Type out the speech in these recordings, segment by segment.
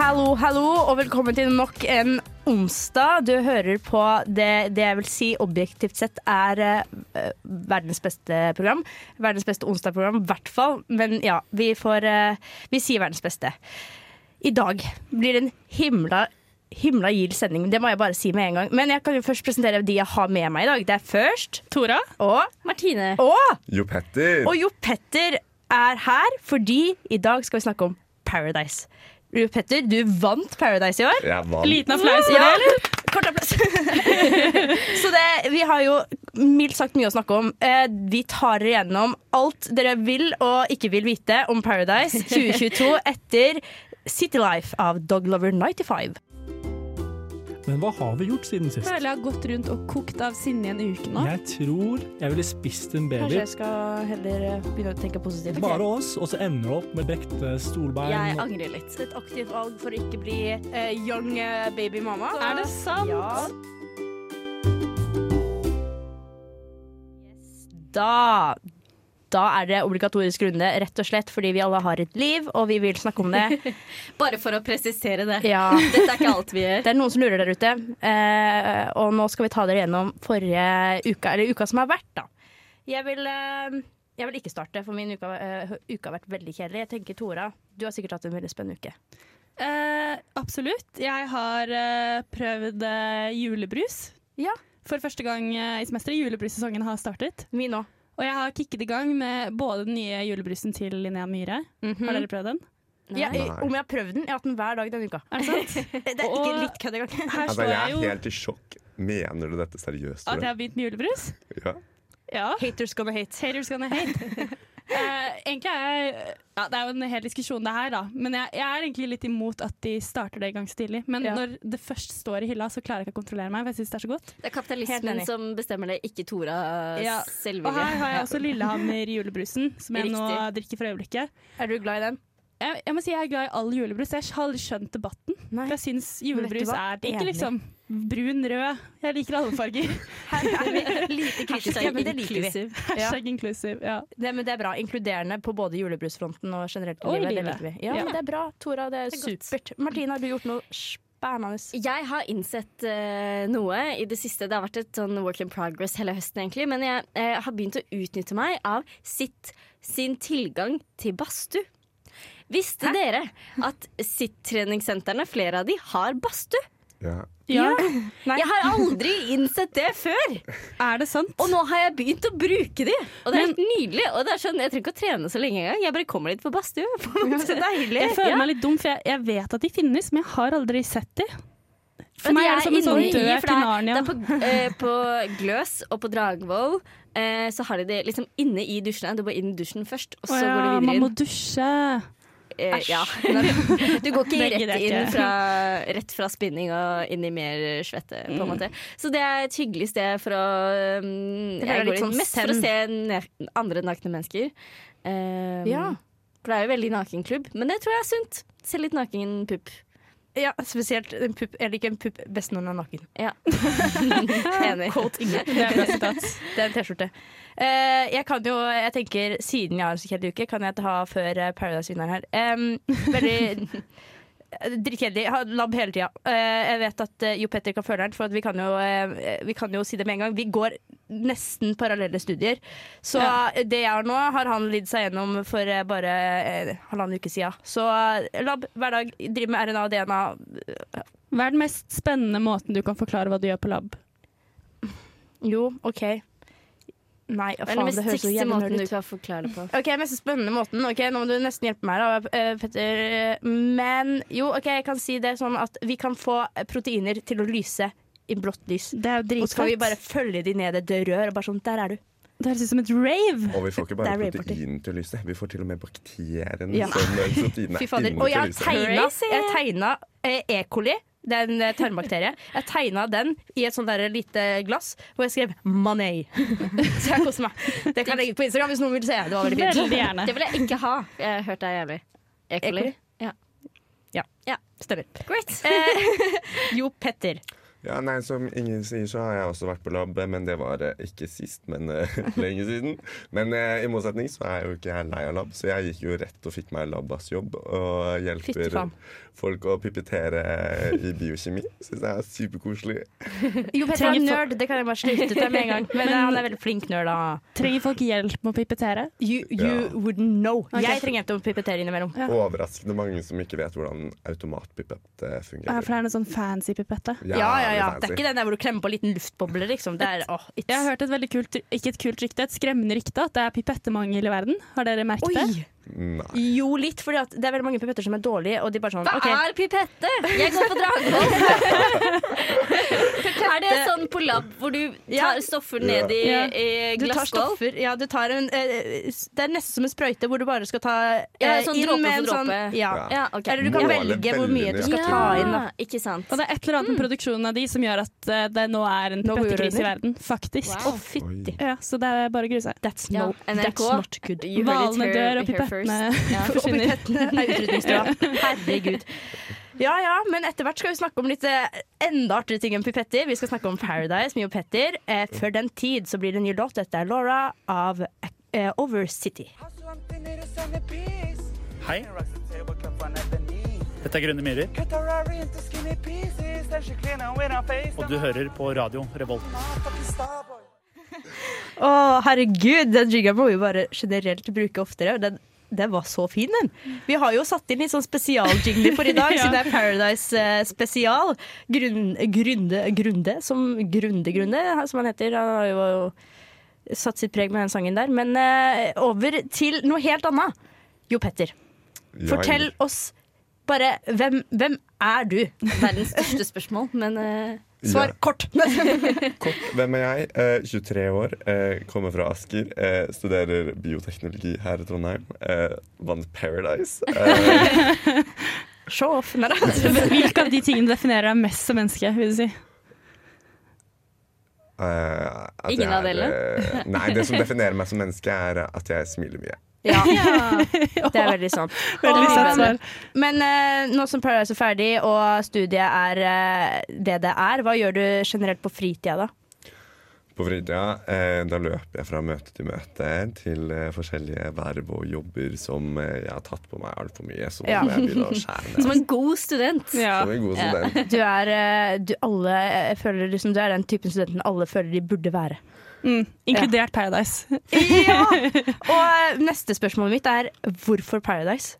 Hallo, hallo, og velkommen til nok en onsdag. Du hører på det, det jeg vil si objektivt sett er eh, verdens beste program. Verdens beste onsdagprogram, i hvert fall. Men ja, vi får eh, Vi sier verdens beste. I dag blir det en himla himla gild sending. Det må jeg bare si med en gang. Men jeg kan jo først presentere de jeg har med meg i dag. Det er først Tora og Martine. Og, Jo Petter. og Jo Petter er her fordi i dag skal vi snakke om Paradise. Petter, du vant Paradise i år. Vant. Liten applaus for Ja. det, eller? Kort applaus. Så det, vi har jo mildt sagt mye å snakke om. Eh, vi tar dere gjennom alt dere vil og ikke vil vite om Paradise 2022 etter City Life av Doglover 95. Men hva har vi gjort siden sist? føler jeg har gått rundt og kokt av sinne i en uke nå. Jeg tror jeg ville spist en baby. Kanskje jeg skal heller eh, begynne å tenke positivt. Bare oss, og så ender du opp med brekte stolbein. Jeg angrer litt. Et aktivt valg for å ikke bli uh, young eh, baby mama. Er det sant? Ja. Yes. Da da er det obligatorisk runde, rett og slett fordi vi alle har et liv, og vi vil snakke om det. Bare for å presisere det. Ja. Dette er ikke alt vi gjør. Det er noen som lurer der ute, eh, og nå skal vi ta dere gjennom forrige uka, eller uka som har vært, da. Jeg vil, eh, jeg vil ikke starte, for min uke, eh, uke har vært veldig kjedelig. Jeg tenker Tora, du har sikkert hatt en veldig spennende uke. Eh, absolutt. Jeg har eh, prøvd eh, julebrus. Ja. For første gang eh, i semesteret. Julebrussesongen har startet. Min òg. Og jeg har kicket i gang med både den nye julebrusen til Linnea Myhre. Har dere prøvd den? Ja, om jeg har prøvd den? Jeg har hatt den hver dag denne uka. Er det sant? Det er ikke litt kødd engang. Her Altså, står jeg jeg er helt i sjokk. Mener du dette seriøst? at jeg har begynt med julebrus. Ja. Ja. Haters gonna hate. Haters gonna hate. uh, egentlig er jeg ja, Det er jo en hel diskusjon, det her, da. Men jeg, jeg er egentlig litt imot at de starter det i gang så tidlig. Men Ja. når det først står i hylla, så klarer jeg ikke å kontrollere meg. For jeg synes det er så godt Det er kapitalismen som bestemmer det, ikke Tora Ja. selvvilje. Og her har jeg også Lillehammer-julebrusen, som jeg nå drikker for øyeblikket. Er du glad i den? Jeg, jeg må si jeg er glad i all julebrus. Jeg har aldri skjønt debatten. Nei. Jeg syns julebrus er er ikke Enig. Brun, rød. Jeg liker alle farger. Er lite kritiske, Hashtag men det liker vi. inclusive. Hashtag inclusive. Ja. Det, men det er bra. Inkluderende på både julebrusfronten og generelt i livet. Det liker vi. Ja, Ja. men det er bra, Tora. Det er, Det er godt. supert. Martine, har du gjort noe spennende? Jeg har innsett uh, noe i det siste. Det har vært et sånn work in progress hele høsten, egentlig. Men jeg uh, har begynt å utnytte meg av sitt, sin tilgang til badstue. Visste dere at sitt-treningssentrene, flere av de, har badstue? Ja. Ja. Nei. Jeg har aldri innsett det før! Er det sant? Og nå har jeg begynt å bruke de! Og det er helt nydelig. Og det er sånn, Jeg trenger ikke å trene så lenge engang. Jeg bare kommer litt på badstue. Ja. Så deilig. Jeg føler Ja. meg litt dum, for jeg, jeg vet at de finnes, men jeg har aldri sett de. For meg de er det som en sånn død i- dør til Narnia. Det er på, eh, på Gløs og på Dragvoll eh, så har de det liksom inne i dusjene. Du går inn i dusjen først, og så Åh, ja, går du videre man må dusje. Eh, Æsj. ja. Du går ikke rett inn fra, rett fra spinning og inn i mer svette, på en Mm. måte. Så det er et hyggelig sted for å um, Jeg går inn sånn mest for å se andre nakne mennesker. Um, Ja. For det er jo veldig nakenklubb. Men det tror jeg er sunt. Se litt naken pupp. Ja, spesielt en pupp. Jeg liker en pupp best når den er naken. Ja. Enig. Det er bra sitat. Det er en T-skjorte. Eh, jeg kan jo, jeg tenker Siden jeg har en så kjedelig uke, kan jeg ta før eh, Paradise-vinneren her. Um, veldig Drittkjedelig. Lab hele tida. Eh, jeg vet at eh, Jo Petter kan føle den, for at vi, kan jo, eh, vi kan jo si det med en gang. Vi går nesten parallelle studier. Så Ja. det jeg har nå, har han lidd seg gjennom for bare halvannen uke siden. Så Lab hver dag, driver med RNA og DNA. Hva er den mest spennende måten du kan forklare hva du gjør på lab? Jo, OK. Nei, faen, det, det høres så jævlig måten ut. du kan forklare det på? Ok, Mest spennende måten. Ok, Nå må du nesten hjelpe meg, da, eh, Petter. Men jo, ok, jeg kan si det sånn at vi kan få proteiner til å lyse i blått lys. Det er jo Og så skal vi bare følge de ned et rør. Og bare sånn, der er du. Det høres ut som et rave. Og vi får ikke bare protein til å lyse, vi får til og med bakteriene Ja. som proteinene er Og til jeg å har lyse. tegna, jeg har tegna eh, E. coli. Det er en eh, tarmbakterie. Jeg tegna den i et sånt der lite glass hvor jeg skrev 'money'. Så jeg koser meg. Det kan jeg legge på Instagram hvis noen vil se. Det var veldig fint. Veldig gjerne. Det vil jeg ikke ha. Jeg hørte deg det er jævlig. Ekoli. Ja. Ja. Ja. Stemmer. Great. Eh, jo, Petter. Ja, nei, Som ingen sier, så har jeg også vært på lab, men det var eh, ikke sist, men eh, lenge siden. Men eh, i motsetning så er jeg jo ikke jeg lei av lab, så jeg gikk jo rett og fikk meg labbasjobb og hjelper folk å pipettere i biokjemi. Syns jeg er superkoselig. Jo, Petter er nerd, det kan jeg bare slutte ut med en gang. Men han er veldig flink nerd, da. Trenger folk hjelp med å pipettere? You, you Ja. wouldn't know. Okay. Jeg trenger hjelp til å pipettere innimellom. Ja. Overraskende mange som ikke vet hvordan automatpipett fungerer. Ja, for det er noe sånn fancy pipette. Ja, ja, ja. Det er ikke den der hvor du klemmer på en liten luftboble, liksom. Det er, oh, it's... Jeg har hørt et veldig kult, ikke et kult rykte, et skremmende rykte, at det er pipettemangel i verden. Har dere merket det? Nei. Jo, litt, for det er veldig mange pipetter som er dårlige, og de bare sånn Hva okay. er pipette? Jeg går på Dragvoll. er det sånn på lab hvor du tar stoffer ned i, Ja. i Du tar glasskål? stoffer Ja, du tar en eh, Det er nesten som en sprøyte hvor du bare skal ta Ja, eh, sånn inn med en sånn dråpe. ja. Ja, ok. Eller du kan Måle velge hvor mye du skal ta inn. Da. Ikke sant. Og det er et eller annet med produksjonen av de som gjør at eh, det nå er en pipettekrise i verden. Faktisk. Wow. Oh, Ja, så det er bare å grue seg. That's, no, that's not good. Hvalene dør, og here pipettene first. Ja. Er utrydningstrua. Herregud. Ja ja, men etter hvert skal vi snakke om litt eh, enda artigere ting enn pipetter. Vi skal snakke om Paradise med Jo Petter. Eh, før den tid så blir det en ny låt. Dette er Laura av eh, Overcity. Hei. Dette er Grønne myrer, og du hører på radio Revolt. Å, herregud, den jingeren må vi bare generelt bruke oftere. Den, den var så fin, den. Vi har jo satt inn litt sånn spesialjingle for i dag, Ja. siden det er Paradise eh, spesial. Grunde, grunde, som Grunde Grunde, som han heter. Han har jo satt sitt preg med den sangen der. Men eh, over til noe helt annet. Jo Petter, Ja, fortell oss bare hvem, hvem er du? Verdens største spørsmål, men eh, Svar Ja. kort. Kort, hvem er jeg? Eh, 23 år, eh, kommer fra Asker. Eh, studerer bioteknologi her i Trondheim. Eh, vant Paradise. Eh, Show off. Hvilke av de tingene definerer deg mest som menneske? vil du si? eh, at Ingen jeg av delene? Nei, det som definerer meg som menneske, er at jeg smiler mye. Ja, det er veldig sant. Veldig sant svar. Men uh, nå som Paradise er ferdig og studiet er uh, det det er, hva gjør du generelt på fritida da? På fritida eh, da løper jeg fra møte til møte til eh, forskjellige verv og jobber som eh, jeg har tatt på meg altfor mye. Som, Ja. som en god student. Ja. Som en god Ja. student. Du er, eh, du, alle, føler liksom, du er den typen studenten alle føler de burde være. Mm. Inkludert Paradise. Ja! Og eh, neste spørsmålet mitt er hvorfor Paradise?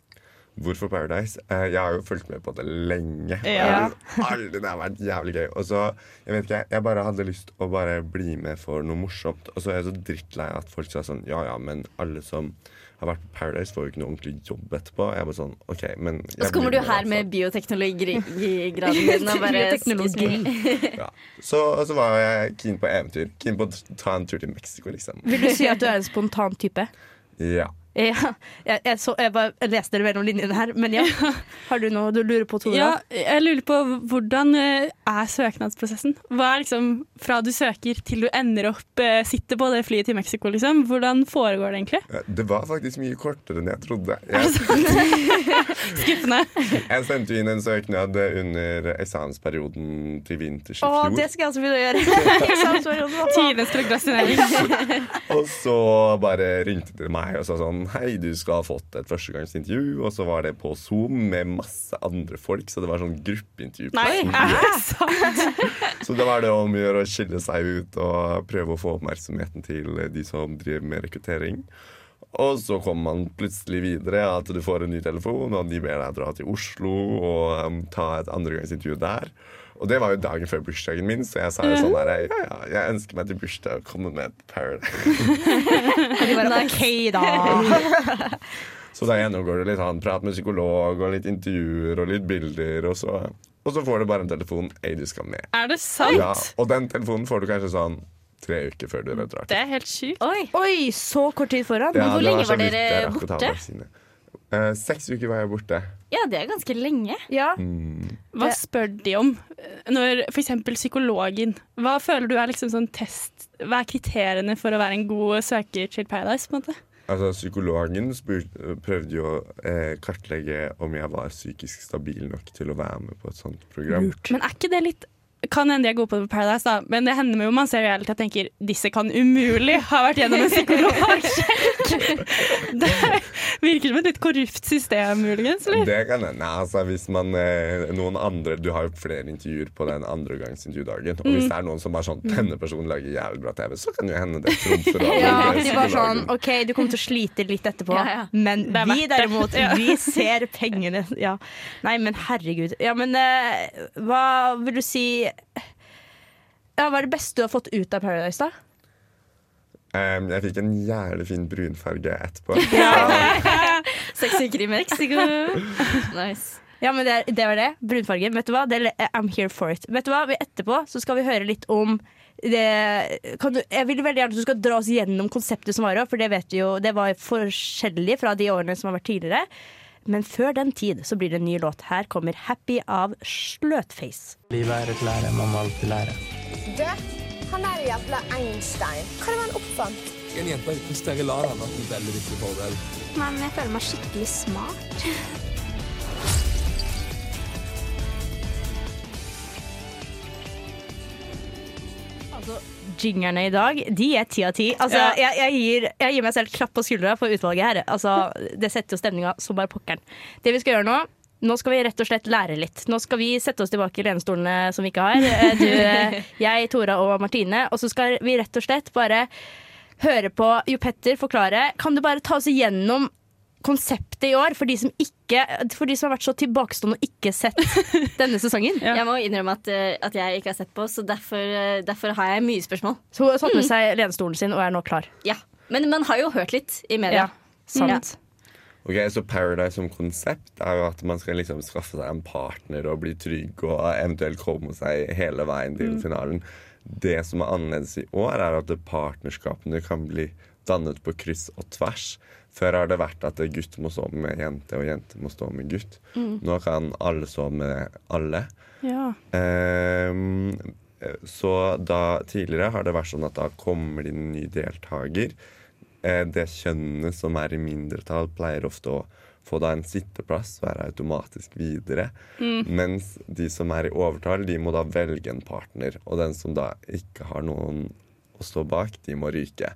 Hvorfor Paradise? Eh, jeg har jo fulgt med på det lenge. Ja. Aldri, det har vært jævlig gøy. Og så, jeg vet ikke, jeg bare hadde lyst å bare bli med for noe morsomt. Og så er jeg så drittlei at folk sa sånn Ja ja, men alle som har vært på Paradise, får jo ikke noe ordentlig jobb etterpå. Jeg bare sånn OK, men Og så kommer du her med bioteknologigraden din og bare Bioteknologi. ja. så, Og så var jeg keen på eventyr. Keen på å ta en tur til Mexico, liksom. Vil du si at du er en spontan type? Ja. Ja, jeg, jeg, så, jeg bare jeg leste det mellom linjene her, men ja. Har du noe du lurer på, Tora? Ja, jeg lurer på hvordan eh, er søknadsprosessen? Hva er liksom fra du søker til du ender opp eh, sitter på det flyet til Mexico, liksom? Hvordan foregår det egentlig? Eh, Det var faktisk mye kortere enn jeg trodde. Jeg, Skuffende. jeg sendte inn en søknad under eksamensperioden til vinters i Å, det skal jeg også begynne å gjøre. Eksamensperioden? Tidenes prokrastinering. Og så bare ringte de meg og sa sånn Hei, du skal ha fått et førstegangsintervju. Og så var det på Zoom med masse andre folk, så det var sånn gruppeintervju. Nei? Så det var det om å gjøre å skille seg ut og prøve å få oppmerksomheten til de som driver med rekruttering. Og så kommer man plutselig videre at du får en ny telefon, og de ber deg dra til Oslo og um, ta et andregangsintervju der. Og det var jo dagen før bursdagen min, så jeg sa jo sånn her Ja, ja, jeg ønsker meg til bursdag å komme med et Paradise. Og de bare OK, da. Så da gjennomgår du litt han prat med psykolog og litt intervjuer og litt bilder, og så, og så får du bare en telefon. Ei, du skal med. Er det sant? Ja, og den telefonen får du kanskje sånn tre uker før du drar Det er helt sjukt. Oi, Oi, så kort tid foran. Ja, hvor lenge så var dere borte? Eh, seks uker var jeg borte. Ja, det er ganske lenge. Ja. Mm. Hva spør de om? Når eksempel psykologen Hva føler du er liksom sånn test Hva er kriteriene for å være en god søker til Paradise? på en måte? Altså, Psykologen spur, prøvde jo å eh, kartlegge om jeg var psykisk stabil nok til å være med på et sånt program. Men er ikke det litt kan hende jeg er god på Paradise, da, men det hender jo man ser reality og tenker disse kan umulig ha vært gjennom en psykologsjekk. det virker som et litt korrupt system, muligens. Eller? Det kan hende. Altså, hvis man eh, noen andre Du har jo flere intervjuer på den andregangsintervjudagen. Og Mm. hvis det er noen som er sånn Denne personen lager jævlig bra TV, så kan jo hende det trumfer over Ja, de var sånn. OK, du kommer til å slite litt etterpå, Ja, ja. men Det vi derimot, vi ser pengene. Ja. Nei, men herregud. Ja, men uh, hva vil du si ja, Hva er det beste du har fått ut av Paradise, da? Um, jeg fikk en jævlig fin brunfarge etterpå. Seks uker i Mexico. Nice. Ja, men det, det var det. Brunfarge. Vet du hva? Det, I'm here for it. Vet du hva? Vi- Etterpå så skal vi høre litt om det, kan du, jeg vil veldig gjerne at du skal dra oss gjennom konseptet som var òg, for det jo, det var forskjellig fra de årene som har vært tidligere. Men før den tid så blir det en ny låt. Her kommer 'Happy' av Sløtface. Livet er et lære, man må alltid lære. Du, han er jævla Einstein. Hva er det han oppfant? En jente uten steril-lar har hatt en veldig viktig fordel. Men jeg føler meg skikkelig smart. Jingerne i dag, de er ti av ti. Altså, Ja. jeg, jeg, gir, jeg gir meg selv klapp på skuldra for utvalget her. Altså, det setter jo stemninga som bare pokkeren. Det vi skal gjøre nå nå skal vi rett og slett lære litt. Nå skal vi sette oss tilbake i lenestolene som vi ikke har. Eh, Du, eh, jeg, Tora og Martine. Og så skal vi rett og slett bare høre på Jo Petter forklare. Kan du bare ta oss igjennom konseptet i år, for de som, ikke, for de som har vært så tilbakestående og ikke sett denne sesongen? Ja. Jeg må innrømme at, eh, at jeg ikke har sett på, så derfor, eh, derfor har jeg mye spørsmål. Så hun har tatt med seg lenestolen sin og er nå klar. Ja. Men man har jo hørt litt i media. Ja, sant. Ok, Så Paradise som konsept er jo at man skal liksom skaffe seg en partner og bli trygg og eventuelt komme seg hele veien til finalen. Det som er annerledes i år, er at partnerskapene kan bli dannet på kryss og tvers. Før har det vært at gutt må stå med jente, og jente må stå med gutt. Nå kan alle stå med alle. Ja. Um, så da tidligere har det vært sånn at da kommer det inn en ny deltaker. Eh, det kjønnet som er i mindretall, pleier ofte å få da en sitteplass, være automatisk videre. Mens de som er i overtall, de må da velge en partner. Og den som da ikke har noen å stå bak, de må ryke.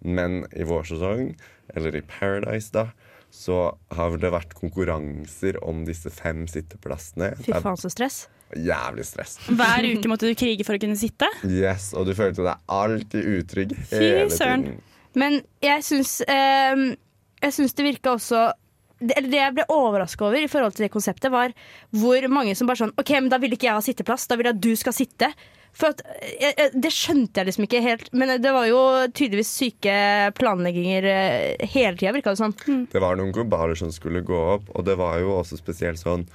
Men i vår sesong, eller i Paradise, da, så har det vært konkurranser om disse fem sitteplassene. Fy faen, så stress. Jævlig stress. Hver uke måtte du krige for å kunne sitte. Yes, Og du følte deg alltid utrygg Fy hele søren. tiden. Men jeg syns eh, Jeg syns det virka også det, det jeg ble overraska over, i forhold til det konseptet var hvor mange som bare sånn OK, men da vil ikke jeg ha sitteplass. Da vil jeg at du skal sitte. For at, jeg, eh, Det skjønte jeg liksom ikke helt. Men det var jo tydeligvis syke planlegginger eh, hele tida, virka det som. Det var noen globaler som skulle gå opp, og det var jo også spesielt sånn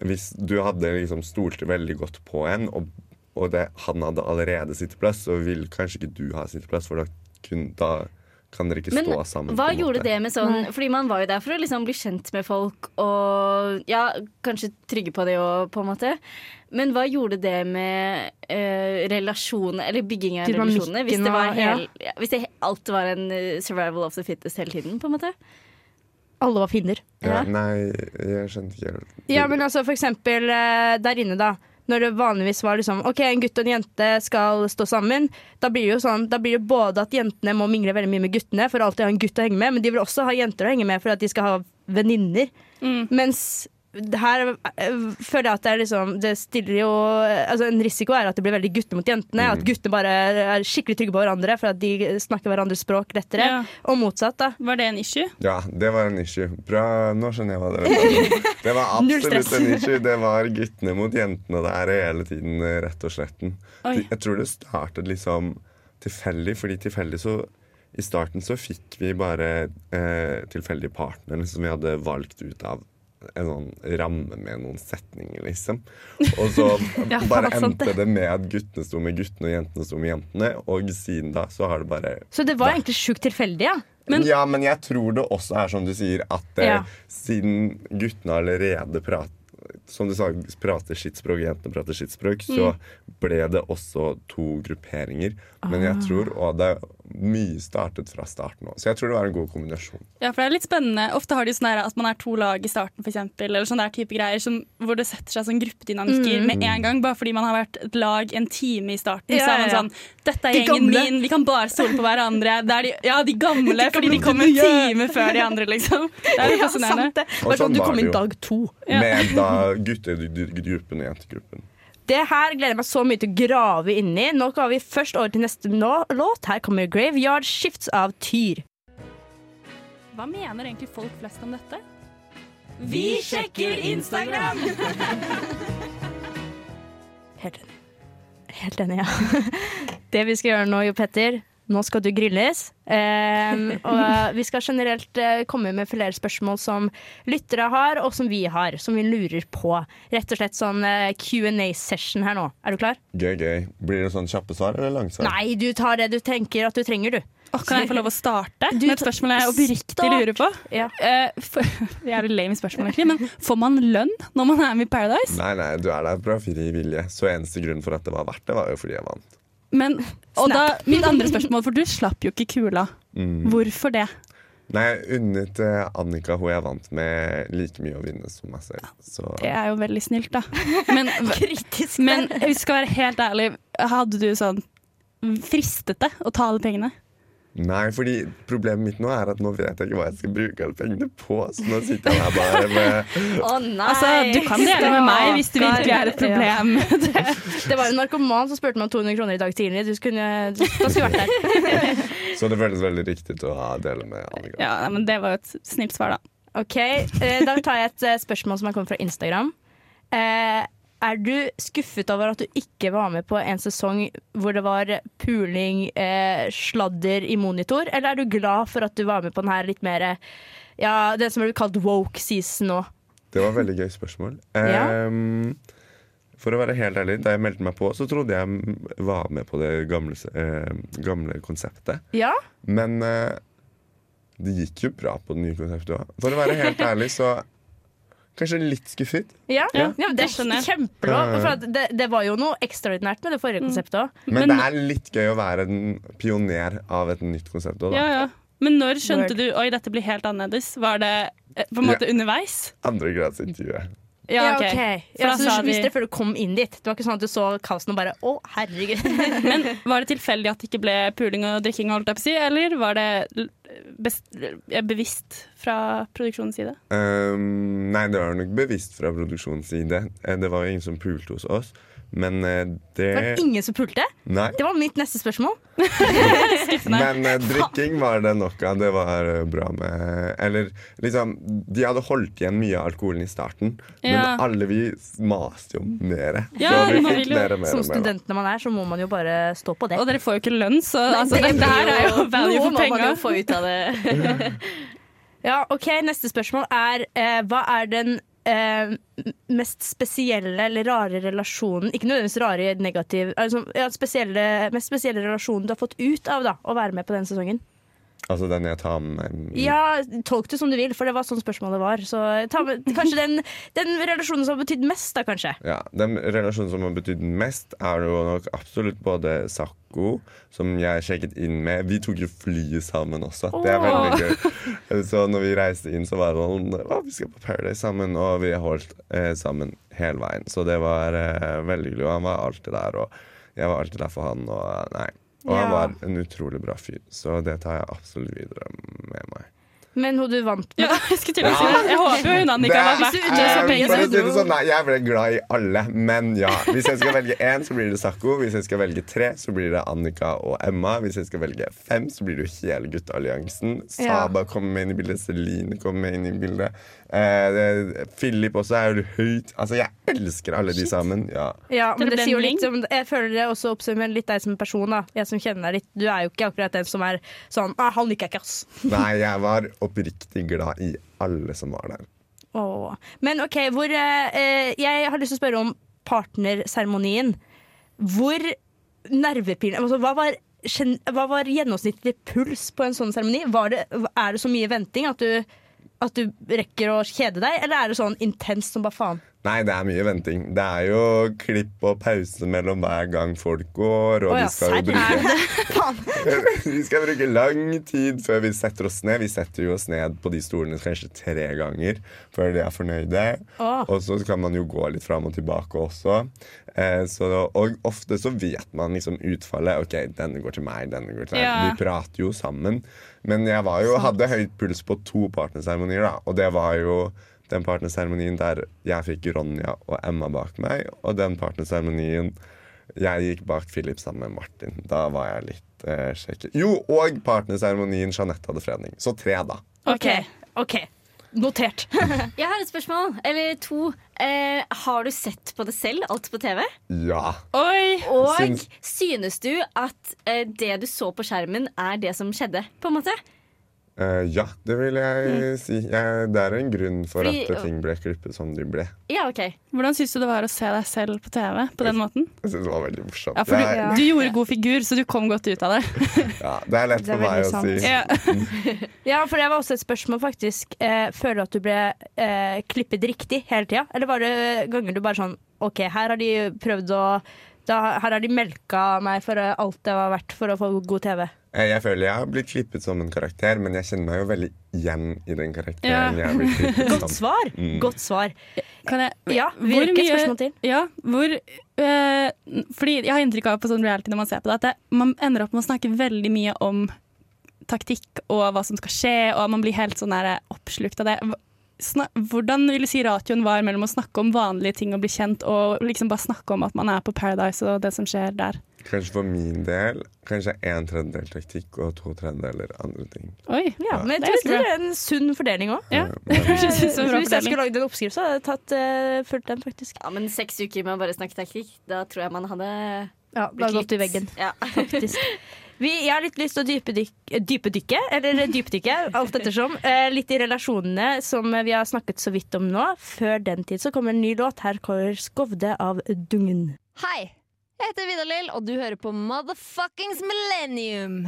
Hvis du hadde liksom stolte veldig godt på en, og, og det, han hadde allerede sitteplass, så ville kanskje ikke du ha sitteplass, for da, kunne da kan dere ikke Men stå sammen. hva på gjorde måte. det med sånn Fordi man var jo der for å liksom bli kjent med folk og ja, kanskje trygge på det òg, på en måte. Men hva gjorde det med eh, relasjoner, eller bygging av relasjoner, hvis det, var hel, ja, hvis det alt var en eh, survival of the fittest hele tiden, på en måte? Alle var fiender. Ja, Ja. nei, jeg skjønte ikke helt. Ja, men altså for eksempel eh, der inne, da. Når det vanligvis var liksom OK, en gutt og en jente skal stå sammen. Da blir det jo sånn Da blir det både at jentene må mingle veldig mye med guttene for alltid å ha en gutt å henge med, men de vil også ha jenter å henge med for at de skal ha venninner. Mens her eh, føler jeg at det er liksom Det stiller jo Altså En risiko er at det blir veldig gutter mot jentene. At guttene bare er skikkelig trygge på hverandre for at de snakker hverandres språk lettere. Ja. Og motsatt, da. Var det en issue? Ja, det var en issue. Bra, nå skjønner jeg hva dere mener. Det var absolutt en issue. Det var guttene mot jentene der hele tiden, eh, rett og slett. Jeg tror det startet liksom tilfeldig, fordi tilfeldig så I starten så fikk vi bare eh, tilfeldige partnere som vi hadde valgt ut av en sånn ramme med noen setninger, liksom. Og så Ja, bare endte det med at guttene sto med guttene og jentene sto med jentene. Og siden da så har det bare Så det var egentlig sjukt tilfeldig, ja. Men- ja, men jeg tror det også er som du sier, at eh, siden guttene allerede prater som du sa, prater sitt språk, jentene prater sitt språk, så Mm. ble det også to grupperinger. Men Ah. jeg tror òg det mye startet fra starten òg. Så jeg tror det var en god kombinasjon. Ja, for det er litt spennende. Ofte har de sånn at man er to lag i starten, eksempel, eller sånne der type greier som, hvor det setter seg sånn gruppedynamikker Mm. med en gang, bare fordi man har vært et lag en time i starten. Ja, så er man ja, ja. sånn Dette er De gjengen gamle. min, vi kan bare stole på hverandre. Det er de, ja, de gamle, De fordi de gamle kom en time før de andre, liksom. Det er jo Ja, fascinerende. sant det. Og Bare sånn, sånn du var kom det inn jo. dag to. Ja. Med da guttegruppen og jentegruppen. Det her gleder jeg meg så mye til å grave inn i. Nå går vi først over til neste nå- låt. Her kommer Graveyard Shifts av Tyr. Hva mener egentlig folk flest om dette? Vi sjekker Instagram! Helt enig. Helt enig, ja. Det vi skal gjøre nå, Jo Petter, nå skal du grilles. Em, og vi skal generelt eh, komme med flere spørsmål som lyttere har, og som vi har, som vi lurer på. Rett og slett sånn eh, Q&A-session her nå. Er du klar? Gøy, gøy. Blir det sånn kjappe svar eller langsvar? Nei, du tar det du tenker at du trenger, du. Åh, kan jeg få lov å starte Du med et spørsmål jeg oppriktig lurer på? Ja. Uh, for, det er et lame spørsmål, egentlig, men får man lønn når man er med i Paradise? Nei, nei, du er der fra frivillige. Så eneste grunn for at det var verdt det, var jo fordi jeg vant. Men, og da, mitt andre spørsmål, for du slapp jo ikke kula. Mm. Hvorfor det? Nei, jeg unnet eh, Annika, hun jeg vant med, like mye å vinne som meg selv. Så Det er jo veldig snilt, da. Men, Kritisk. men vi skal være helt ærlig, hadde du sånn fristet det å ta alle pengene? Nei, fordi problemet mitt nå er at nå vet jeg ikke hva jeg skal bruke alle pengene på. Så nå sitter jeg her bare med Å nei! Altså, du kan dele med meg hvis det virkelig er et problem. Det, Det var en narkoman som spurte meg om 200 kroner i dag tidlig. Du skulle, da skulle vært der. Så det føles veldig riktig å ha dele med Annika. ja, men det var jo et snilt svar, da. Ok, eh, Da tar jeg et eh, spørsmål som har kommet fra Instagram. Eh, er du skuffet over at du ikke var med på en sesong hvor det var puling, eh, sladder i monitor, eller er du glad for at du var med på den her litt mer Ja, det som blir kalt woke season nå? Det var et veldig gøy spørsmål. Ja. Um, for å være helt ærlig, da jeg meldte meg på, så trodde jeg var med på det gamle, eh, gamle konseptet. Ja? Men eh, det gikk jo bra på det nye konseptet òg. For å være helt ærlig, så kanskje litt skuffet. Ja, Ja, ja, det det er skjønner jeg. at det, det var jo noe ekstraordinært med det forrige konseptet òg. Men, Men- det er litt gøy å være en pioner av et nytt konsept òg, da. Ja, ja. Men når skjønte Word. du oi, dette blir helt annerledes? Var det eh, på en måte underveis? Andregradsintervjuet. Ja, ok. For Ja, da så du visste det før du kom inn dit? Det var ikke sånn at du så kaosen og bare å, herregud. Men var det tilfeldig at det ikke ble puling og drikking, holdt jeg på å si, eller var det l- best, bevisst fra produksjonens side? Ehm, nei, det var nok bevisst fra produksjonens side. Eh, Det var jo ingen som pulte hos oss. Men eh, Det var ingen som pulte. Nei. Det var mitt neste spørsmål. Men eh, drikking var det nok av. Det var eh, bra med Eller liksom De hadde holdt igjen mye av alkoholen i starten, Ja. men alle vi maste jo mer. Ja, så vi fikk mer og mer. Som student når studentene man er, så må man jo bare stå på det. Og dere får jo ikke lønn, så altså, dette her er jo value for må man jo penga. få ut av det. Ja, ok, Neste spørsmål er eh, hva er den eh, mest spesielle eller rare relasjonen Ikke nødvendigvis rare negativ altså, ja, spesielle, Mest spesielle relasjonen du har fått ut av da, å være med på denne sesongen? Altså den jeg tar med meg Ja, Tolk det som du vil, for det var sånn spørsmålet var. Så ta med, Kanskje den, den relasjonen som har betydd mest, da, kanskje. Ja, Den relasjonen som har betydd mest, er jo nok absolutt både Sakko, som jeg sjekket inn med. Vi tok jo flyet sammen også. Det er veldig gøy. Så når vi reiste inn, så var det sånn Å, vi skal på Paradise sammen. Og vi holdt eh, sammen hele veien. Så det var eh, veldig hyggelig. Og han var alltid der, og jeg var alltid der for han. Og, nei. Og han var en utrolig bra fyr. Så det tar jeg absolutt videre med meg. Men hun du vant med. Ja, jeg si det. Jeg håper jo hun Annika var verdt du- Eh, det sånn, nei, jeg ble glad i alle, men ja. Hvis jeg skal velge én, så blir det Sakko. Hvis jeg skal velge tre, så blir det Annika og Emma. Hvis jeg skal velge fem, så blir det jo hele guttealliansen. Saba kommer med inn i bildet, Celine kommer med inn i bildet. Eh, Philip også er jo høyt. Altså, jeg elsker alle de sammen. Ja. Ja, men Det det sier jo litt om, Jeg føler det også oppsummerer litt deg som person. da Jeg som kjenner deg litt Du er jo ikke akkurat den som er sånn ah, 'Han liker jeg ikke, ass'. Nei, jeg var oppriktig glad i alle som var der. Åh. Men OK, hvor eh, eh, Jeg har lyst til å spørre om partnerseremonien. Hvor nervepirrende altså, hva, var, hva var gjennomsnittlig puls på en sånn seremoni? Er det så mye venting at du, at du rekker å kjede deg, eller er det sånn intenst som bare faen? Nei, det er mye venting. Det er jo klipp og pause mellom hver gang folk går, og oh, ja, vi skal bruke Vi skal bruke lang tid før vi setter oss ned. Vi setter jo oss ned på de stolene kanskje tre ganger før de er fornøyde. Oh. Og så kan man jo gå litt fram og tilbake også. Eh, så, og ofte så vet man liksom utfallet. OK, denne går til meg, denne går til deg. Ja. Vi prater jo sammen. Men jeg var jo, hadde høyt puls på to partnerseremonier, da. Og det var jo den partnerseremonien der jeg fikk Ronja og Emma bak meg, og den partnerseremonien jeg gikk bak Philip sammen med Martin. Da var jeg litt eh, sjekket. Jo, og partnerseremonien Jeanette hadde fredning. Så tre, da. OK. ok Notert. Jeg har et spørsmål, eller to. Eh, har du sett på det selv, alt på TV? Ja. Oi! Og Syns- synes du at eh, det du så på skjermen, er det som skjedde? på en måte? Eh, ja, det vil jeg si. Jeg, det er en grunn for Fordi- at ting ble klippet som de ble. Ja, OK. Hvordan syns du det var å se deg selv på TV på den måten? Jeg synes det var veldig morsomt. Ja, for du, ja. du, gjorde god figur, så du kom godt ut av det. ja, det er lett Det er for meg sant. å si. Ja. Ja, for det var også et spørsmål, faktisk. Eh, føler du at du ble eh, klippet riktig hele tida? Eller var det ganger du bare sånn OK, her har de prøvd å da, Her har de melka meg for eh, alt det var verdt for å få god TV. Eh, Jeg føler jeg har blitt klippet som en karakter, men jeg kjenner meg jo veldig igjen i den karakteren. Ja. jeg har blitt klippet Godt svar! Mm. Godt svar. Kan jeg, Ja, hvor mye- spørsmål til. Ja, hvor øh, Fordi jeg har inntrykk av på sånn reality når man ser på det, at det, man ender opp med å snakke veldig mye om taktikk og hva som skal skje, og man blir helt sånn oppslukt av det. Hvordan vil du si ratioen var mellom å snakke om vanlige ting og bli kjent, og liksom bare snakke om at man er på Paradise og det som skjer der? Kanskje for min del kanskje en tredjedel taktikk og to tredjedeler andre ting. Oi, Ja, men jeg det er tror det er en sunn fordeling òg. Ja, Hvis jeg skulle lagd en oppskrift, så hadde jeg tatt, uh, fulgt den, faktisk. Ja, Men seks uker med å bare snakke taktikk, da tror jeg man hadde Ja, Da gått i veggen, Ja. faktisk. Vi, jeg har litt lyst til å dypedykke, dypedykke eller dypdykke, alt ettersom, eh, litt i relasjonene som vi har snakket så vidt om nå. Før den tid så kommer en ny låt. Her kommer 'Skovde' av Dungen. Hei, jeg heter Vidar-Lill, og du hører på Motherfuckings Millennium.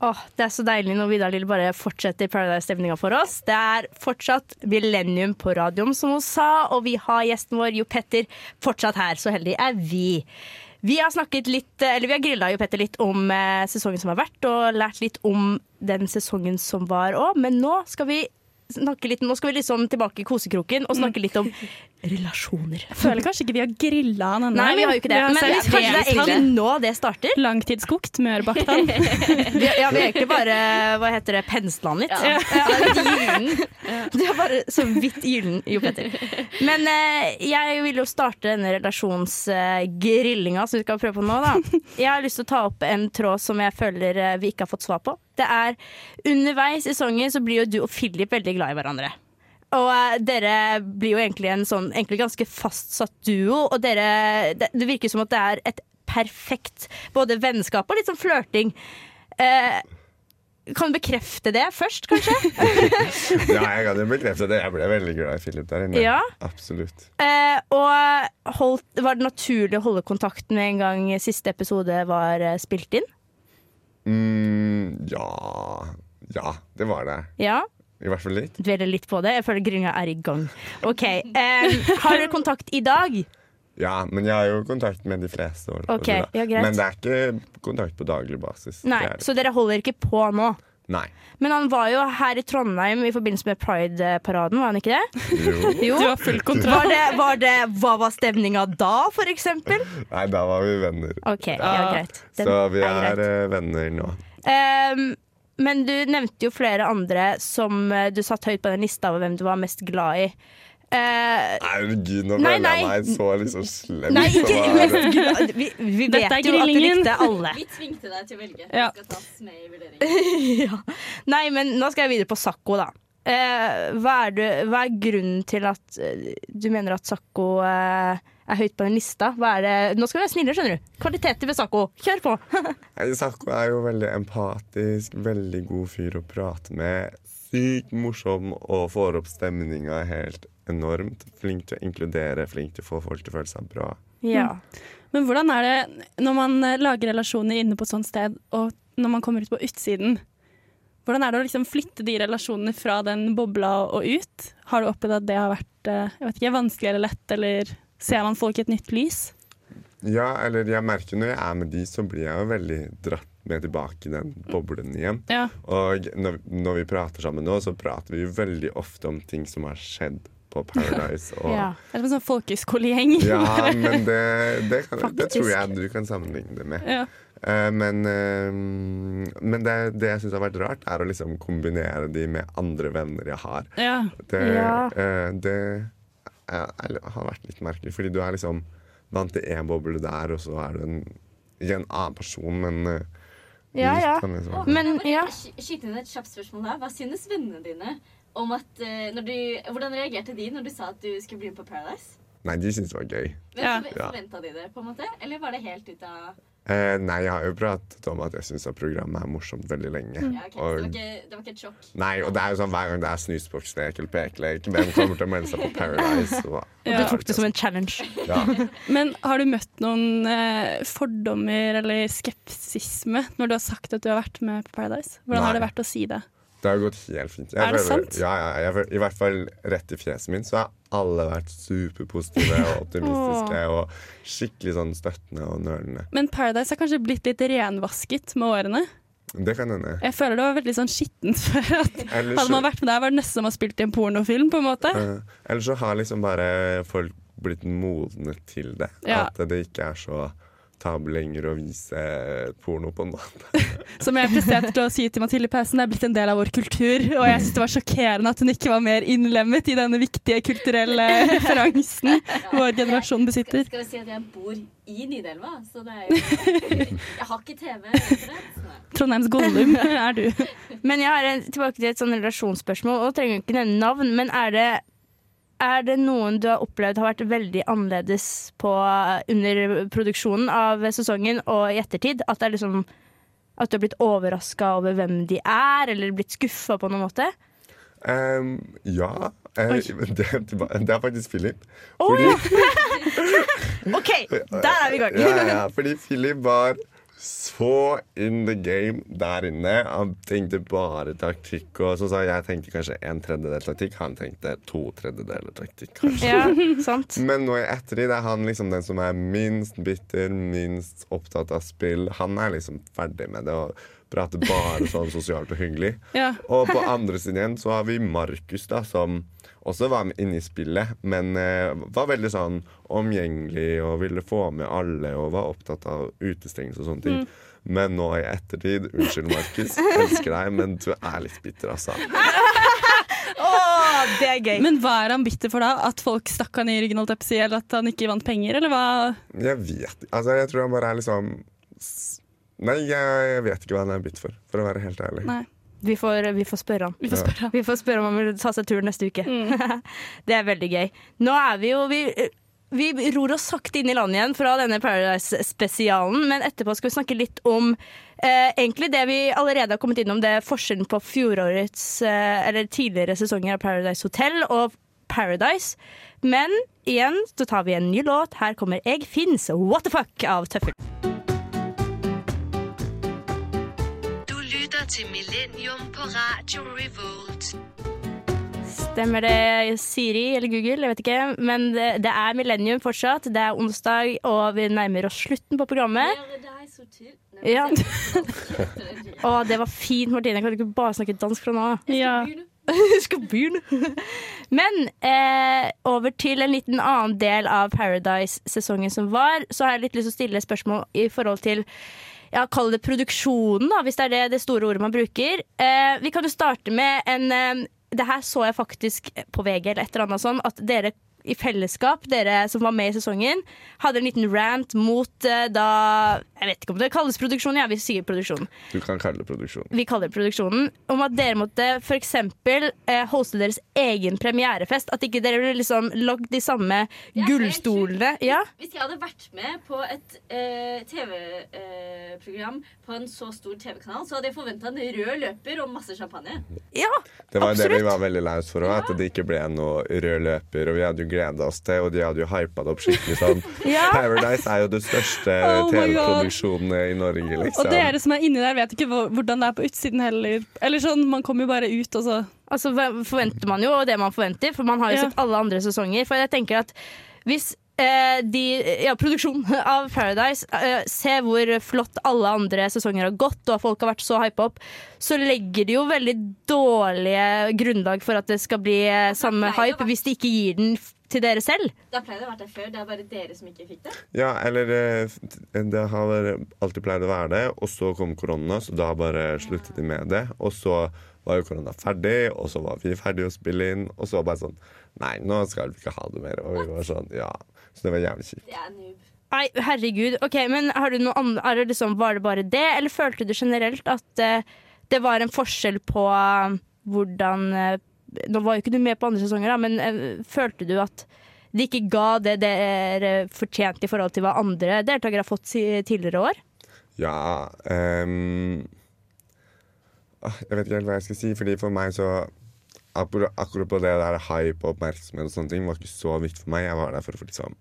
Åh, Det er så deilig når Vidar Lill bare fortsetter Paradise-stemninga for oss. Det er fortsatt Millennium på radioen, som hun sa, og vi har gjesten vår Jo Petter fortsatt her. Så heldig er vi. Vi har snakket litt, eller vi har grilla Jo Petter litt om eh, sesongen som har vært, og lært litt om den sesongen som var òg, men nå skal vi snakke litt Nå skal vi liksom tilbake i kosekroken og snakke litt om relasjoner. Jeg føler kanskje ikke vi har grilla han ennå. Nei, vi har jo ikke det. Vi har Men kanskje det er egentlig nå det starter? Langtidskokt mørbakt han. Vi, ja, vi har egentlig bare hva heter det, pensla han litt. Ja. Det er bare så vidt gyllen, Jo Petter. Men eh, jeg vil jo starte denne relasjonsgrillinga som vi skal prøve på nå. Da. Jeg har lyst til å ta opp en tråd som jeg føler eh, vi ikke har fått svar på. Det er Underveis i sesongen så blir jo du og Philip veldig glad i hverandre. Og eh, dere blir jo egentlig en sånn egentlig ganske fastsatt duo, og dere Det, det virker som at det er et perfekt både vennskap og litt sånn flørting. Eh, kan du bekrefte det først, kanskje? Ja, jeg kan jo bekrefte det. Jeg ble veldig glad i Philip der inne. Ja. Absolutt. Eh, og holdt, var det naturlig å holde kontakten med en gang siste episode var eh, spilt inn? Mm, ja Ja, det var det. Ja, I hvert fall litt. dveler litt på det. Jeg føler grillinga er i gang. Ok, Um, Har dere kontakt i dag? Ja, men jeg har jo kontakt med de fleste. år. Ok, ja, greit. Men det er ikke kontakt på daglig basis. Nei, Det det. Så dere holder ikke på nå? Nei. Men han var jo her i Trondheim i forbindelse med Pride-paraden, var han ikke det? Jo. Jo. Du har full kontroll. Var det, var det, hva var stemninga da, for eksempel? Nei, da var vi venner. OK, ja, greit. Den Så vi er er, greit. eh, venner nå. Ehm, men du nevnte jo flere andre som eh, du satt høyt på den lista over hvem du var mest glad i. Eh, Gud, nå Nei, føler jeg meg så liksom slem. nei, ikke glad Vi, vi vet jo at du likte alle. Vi tvingte deg til å velge. Ja. Det skal ta med i vurderingen. ja. Nei, men nå skal jeg videre på Sakko, da. Eh, hva, er du, hva er grunnen til at eh, du mener at Sakko eh, er høyt på den lista? Hva er det? Nå skal vi være snille, skjønner du. Kvaliteter ved Sakko. Kjør på! Sakko er jo veldig empatisk, veldig god fyr å prate med. Sykt morsom og får opp stemninga helt enormt. Flink til å inkludere, flink til å få folk til å føle seg bra. ja. Men hvordan er det når man lager relasjoner inne på et sånt sted, og når man kommer ut på utsiden? Hvordan er det å liksom flytte de relasjonene fra den bobla og ut? Har du opplevd at det har vært eh, ikke, vanskelig eller lett, eller ser man folk i et nytt lys? Ja, eller jeg merker når jeg er med de, så blir jeg jo veldig dratt med tilbake i den boblen igjen. Ja. Og når, når vi prater sammen nå, så prater vi jo veldig ofte om ting som har skjedd på Paradise. Og, Ja. Det er som en sånn folkehøyskolegjeng. Ja, men det, det, kan, det tror jeg du kan sammenligne det med. Ja. Eh, men eh, men det, det jeg syns har vært rart, er å liksom kombinere de med andre venner jeg har. Ja. Det, Ja. eh, det er, er, har vært litt merkelig, fordi du er liksom vant til én boble der, og så er du en, ikke en annen person, men Ja, ja. liksom- Men ja. Skyt inn et kjapt spørsmål her. Hva synes vennene dine om at når du, Hvordan reagerte de når du sa at du skulle bli med på Paradise? Nei, de syntes det var gøy. Men Ja. Forventa de det, på en måte? Eller var det helt ut av Eh, nei, jeg har jo pratet om at jeg syns programmet er morsomt veldig lenge. ja, okay. og, det, var ikke, det var ikke et sjokk? nei, og det er jo sånn hver gang det er snusbokslek eller pekelek, hvem kommer til å melde seg på Paradise? Og, Og du tok det som en challenge. ja. Men har du møtt noen eh, fordommer eller skepsisme når du har sagt at du har vært med på Paradise? Hvordan har det vært å si det? Det har gått helt fint. Jeg Er det føler- sant? Ja, ja, jeg, føler- I hvert fall rett i fjeset min så har alle vært superpositive og optimistiske og skikkelig sånn støttende og nølende. Men Paradise har kanskje blitt litt renvasket med årene. Det kan hende. Jeg føler det var veldig sånn skittent før. At Ellers hadde man vært med der, var det nesten som å ha spilt i en pornofilm, på en måte. Uh, ellers så har liksom bare folk blitt modne til det. Ja. At det ikke er så tabu lenger å vise porno, på en måte. Som jeg presterte til å si til Mathilde i pausen, det er blitt en del av vår kultur. Og jeg syns det var sjokkerende at hun ikke var mer innlemmet i denne viktige kulturelle referansen vår generasjon besitter. Skal vi si at jeg bor i Nidelva, så det er jo Jeg har ikke TV. så- Trondheims Gollum er du. Men jeg har en, tilbake til et sånn relasjonsspørsmål, og trenger ikke nevne navn, men er det, er det noen du har opplevd har vært veldig annerledes på under produksjonen av sesongen og i ettertid? At, det liksom, at du har blitt overraska over hvem de er, eller blitt skuffa på noen måte? Um, ja. eh, det, det er faktisk Philip. Å, Fordi, OK, der er vi i gang! ja, ja, ja, fordi Philip var så in the game der inne. Han tenkte bare taktikk. Og så sa jeg tenkte kanskje en tredjedel taktikk. Han tenkte to tredjedeler taktikk. kanskje. Ja, sant. Men nå i ettertid er han liksom den som er minst bitter, minst opptatt av spill. Han er liksom ferdig med det og prater bare sånn sosialt og hyggelig. Ja. Og på andre siden igjen så har vi Markus, da, som også var med inne i spillet, men eh, var veldig sånn omgjengelig og ville få med alle og var opptatt av utestengelse og sånne ting. Men nå i ettertid Unnskyld, Markus. Elsker deg, men du er litt bitter, altså. Å, det er gøy. Men hva er han bitter for da? At folk stakk han i ryggen, holdt jeg eller at han ikke vant penger, eller hva? Jeg vet Altså, jeg tror han bare er liksom Nei, jeg, jeg vet ikke hva han er bitter for, for å være helt ærlig. Nei. Vi får, vi får spørre han. Vi får spørre. Vi får spørre om han vil ta seg turen neste uke. Mm. det er veldig gøy. Nå er vi jo vi, vi ror oss sakte inn i land igjen fra denne Paradise-spesialen, men etterpå skal vi snakke litt om eh, egentlig det vi allerede har kommet innom, det er forskjellen på fjorårets eh, eller tidligere sesonger av Paradise Hotel og Paradise. Men igjen så tar vi en ny låt. Her kommer Egg Fins What the Fuck av Tøffel. Til Millennium på Radio Revolt. Stemmer det, Siri eller Google? Jeg vet ikke. Men det, det er millennium fortsatt. Det er onsdag, og vi nærmer oss slutten på programmet. Ja. Å, det var fint, Martine. Kan du ikke bare snakke dansk fra nå av? Ja. Jeg. Men eh, over til en liten annen del av Paradise-sesongen som var, så har jeg litt lyst til å stille spørsmål i forhold til ja, Kall det produksjonen, da, hvis det er det, det store ordet man bruker. Eh, vi kan jo starte med en eh, Det her så jeg faktisk på VG eller et eller annet sånn, at dere i fellesskap, dere som var med i sesongen, hadde en liten rant mot eh, da Jeg vet ikke om det kalles produksjon, ja, vi sier produksjon Du kan kalle det produksjon. vi kaller det produksjonen, om at dere måtte f.eks. Eh, hoste deres egen premierefest. At ikke dere ble liksom lagd de samme gullstolene. Ja, Hvis jeg hadde vært med på et eh, TV-program på en så stor TV-kanal, så hadde jeg forventa en rød løper og masse champagne. ja, absolutt. Det var det vi var veldig lei oss for òg, at det ikke ble noe rød løper. Og vi hadde jo gleda oss til, og de hadde jo hypa det opp skikkelig sånn. Ja. Paradise er jo det største Oh. TV-produksjonen i Norge, liksom. Og dere som er inni der, vet ikke hvordan det er på utsiden heller. Eller sånn, Man kommer jo bare ut, og så Altså forventer man jo det man forventer, for man har jo Ja. sett alle andre sesonger. For jeg tenker at hvis eh, de, ja, produksjonen av Paradise eh, ser hvor flott alle andre sesonger har gått, og at folk har vært så hypa opp, så legger de jo veldig dårlige grunnlag for at det skal bli eh, samme hype, hvis de ikke gir den til dere selv. Da pleier det å være der før. Det er bare dere som ikke fikk det. Ja, eller eh, det har alltid pleid å være det, og så kom korona, så da bare sluttet de med det. Og så var jo korona ferdig, og så var vi ferdige å spille inn, og så bare sånn Nei, nå skal vi ikke ha det mer. Og vi var sånn, ja. Så det var jævlig kjipt. Det er noob. Nei, herregud. Ok, men har du noe annet, er det liksom, Var det bare det, eller følte du generelt at uh, det var en forskjell på uh, hvordan eh, Nå var jo ikke du med på andre sesonger, da, men eh, følte du at de ikke ga det dere fortjente i forhold til hva andre deltakere har fått tidligere år? Ja ah, Jeg vet ikke helt hva jeg skal si, fordi for meg så Akkurat, på det der hype og oppmerksomhet og sånne ting var ikke så viktig for meg. Jeg var der for å liksom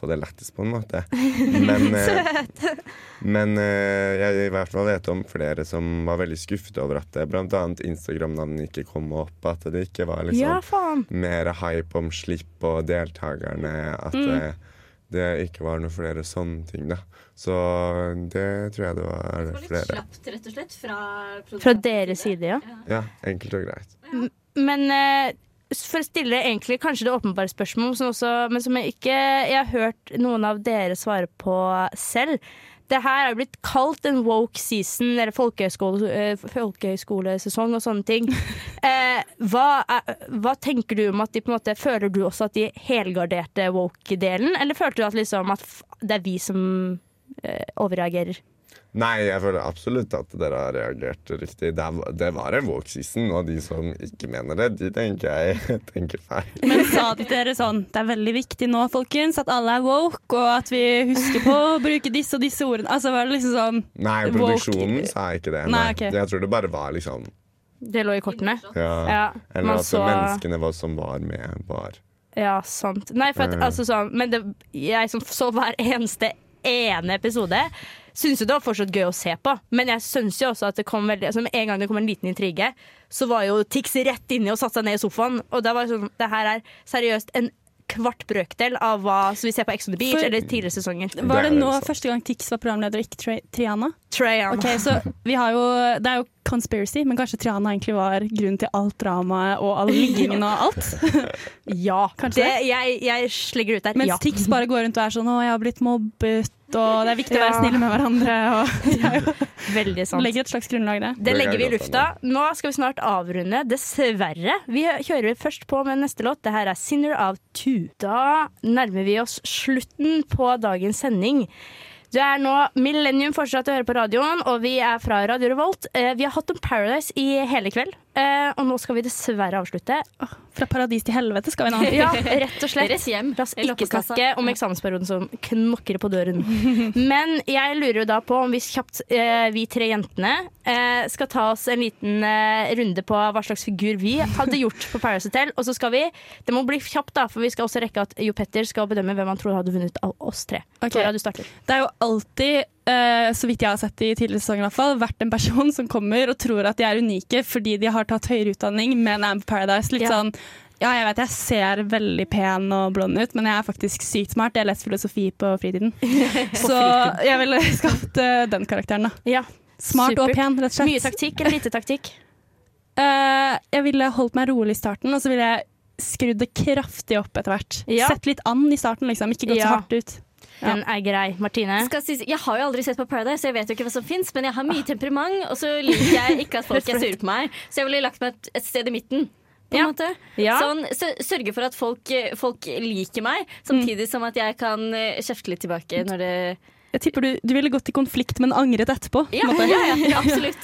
få det lættis på en måte. Men, eh, men eh, jeg i hvert fall vet om flere som var veldig skuffet over at det blant annet Instagram-navnet ikke kom opp. At det ikke var liksom Ja, faen. mer hype om slipp og deltakerne. At Mm. det, det ikke var noe flere sånne ting, da. Så det tror jeg det var Det var litt flere. slapt, rett og slett, fra Fra deres side, ja. Ja, enkelt og greit. Men eh, for å stille egentlig kanskje det åpenbare spørsmål, som også, men som jeg ikke jeg har hørt noen av dere svare på selv. Det her er blitt kalt en woke season, eller folkehøyskole, eh, folkehøyskolesesong og sånne ting. Eh, hva, er, hva tenker du om at de på en måte Føler du også at de helgarderte woke-delen, eller følte du at, liksom, at det er vi som eh, overreagerer? Nei, jeg føler absolutt at dere har reagert riktig. Det, er- det var en woke season, og de som ikke mener det, de tenker jeg tenker feil. Men sa de til dere sånn Det er veldig viktig nå, folkens, at alle er woke, og at vi husker på å bruke disse og disse ordene. Altså var det liksom sånn Nei, woke- produksjonen sa ikke det. Nei, Nei. ok. Jeg tror det bare var liksom Det lå i kortene. Ja. Ja, Eller at at så- menneskene var, som var med, var Ja, sant. Nei, for at, Mm. altså sånn Men det, jeg som så hver eneste ene episode, syns jo det var fortsatt gøy å se på. Men jeg syns jo også at det kom veldig altså en gang det kom en liten intrige, så var jo Tix rett inni og satte seg ned i sofaen. Og da var det sånn Det her er seriøst en kvart brøkdel av hva som vi ser på Ex on the Beach For- eller tidligere sesonger. Var det nå første gang Tix var programleder, og ikke Tri Triana? Triana. Ok, så vi har jo, Det er jo conspiracy, men kanskje Triana egentlig var grunnen til alt dramaet og all liggingen og alt? ja. Kanskje Det, jeg, jeg slenger ut der. Mens ja. Tix bare går rundt og er sånn 'Å, jeg har blitt mobbet', og 'det er viktig å være snille med hverandre'. Og Veldig sant. legger et slags grunnlag, det. Det legger vi i lufta. Nå skal vi snart avrunde, dessverre. Vi kjører først på med neste låt. Det her er 'Sinner of Two'. Da nærmer vi oss slutten på dagens sending. Du er nå Millennium fortsatt å høre på radioen, og vi er fra Radio Revolt. Eh, Vi har hatt om Paradise i hele kveld, eh, og nå skal vi dessverre avslutte. Fra paradis til helvete skal vi nå. Ja, rett og slett. Rett hjem. La oss ikke snakke om eksamensperioden som knokker på døren. Men jeg lurer jo da på om vi kjapt, eh, vi tre jentene, eh, skal ta oss en liten eh, runde på hva slags figur vi hadde gjort på Paris Hotel. Og så skal vi, det må bli kjapt da, for vi skal også rekke at Jo Petter skal bedømme hvem han tror hadde vunnet av oss tre. Okay. Tora, du starter. Det er jo alltid, eh, så vidt jeg har sett i tidligere sesonger, i hvert fall, vært en person som kommer og tror at de er unike fordi de har tatt høyere utdanning, men er på Paradise. Litt Ja. sånn ja, jeg vet jeg ser veldig pen og blond ut, men jeg er faktisk sykt smart. Jeg leser filosofi på fritiden. Så jeg ville skapt uh, den karakteren, da. Ja, Smart og pen, rett og slett. Mye taktikk eller lite taktikk? Uh, jeg ville holdt meg rolig i starten, og så ville jeg skrudd det kraftig opp etter hvert. Ja. Sett litt an i starten, liksom. Ikke gått Ja. så hardt ut. Den er grei. Martine? Skal sies, jeg har jo aldri sett på Paradise, så jeg vet jo ikke hva som fins. Men jeg har mye temperament, og så liker jeg ikke at folk er sure på meg. Så jeg ville lagt meg et, sted i midten. På Ja. måte. Ja. Sånn, sø- sørge for at folk, folk liker meg, samtidig som at jeg kan eh, kjefte litt tilbake når det Jeg tipper du, du ville gått i konflikt, men angret etterpå. Ja, ja absolutt.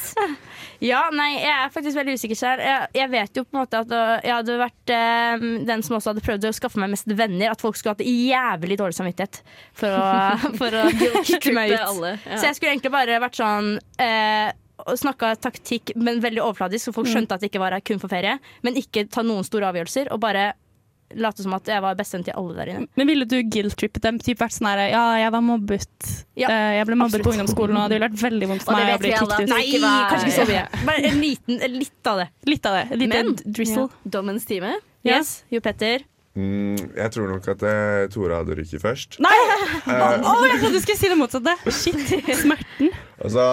Ja, nei, jeg er faktisk veldig usikker selv. Jeg, jeg vet jo på en måte at øh, jeg hadde vært øh, den som også hadde prøvd å skaffe meg mest venner. At folk skulle hatt jævlig dårlig samvittighet for å, for å kutte meg ut. Alle, ja. Så jeg skulle egentlig bare vært sånn uh, og Snakka taktikk, men veldig overfladisk, så folk skjønte at det ikke var her kun for ferie. Men ikke ta noen store avgjørelser, og bare late som at jeg var bestevenn til alle der inne. Men ville du guilt-trippet dem? Typ vært sånn her Ja, jeg var mobbet. Ja, Eh, jeg ble mobbet på ungdomsskolen, og det ville vært veldig vondt for meg å bli at ut. Nei, kanskje ikke så mye. Bare en liten, litt av det. Litt av det. Litt Men drizzle. dommens time. Yes, Jo Petter. Mm, jeg tror nok at uh, Tora hadde rykket først. Nei! Uh, oh, jeg trodde du skulle si det motsatte. Shit. Smerten. og så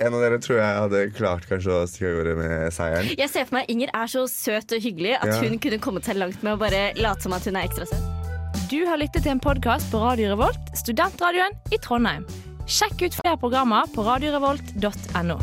En av dere tror jeg hadde klart kanskje å stikke av gårde med seieren. Jeg ser for meg Inger er så søt og hyggelig at Ja. hun kunne kommet seg langt med å bare late som at hun er ekstra søt. Du har lyttet til en podkast på Radio Revolt, studentradioen i Trondheim. Sjekk ut flere programmer på radiorevolt.no.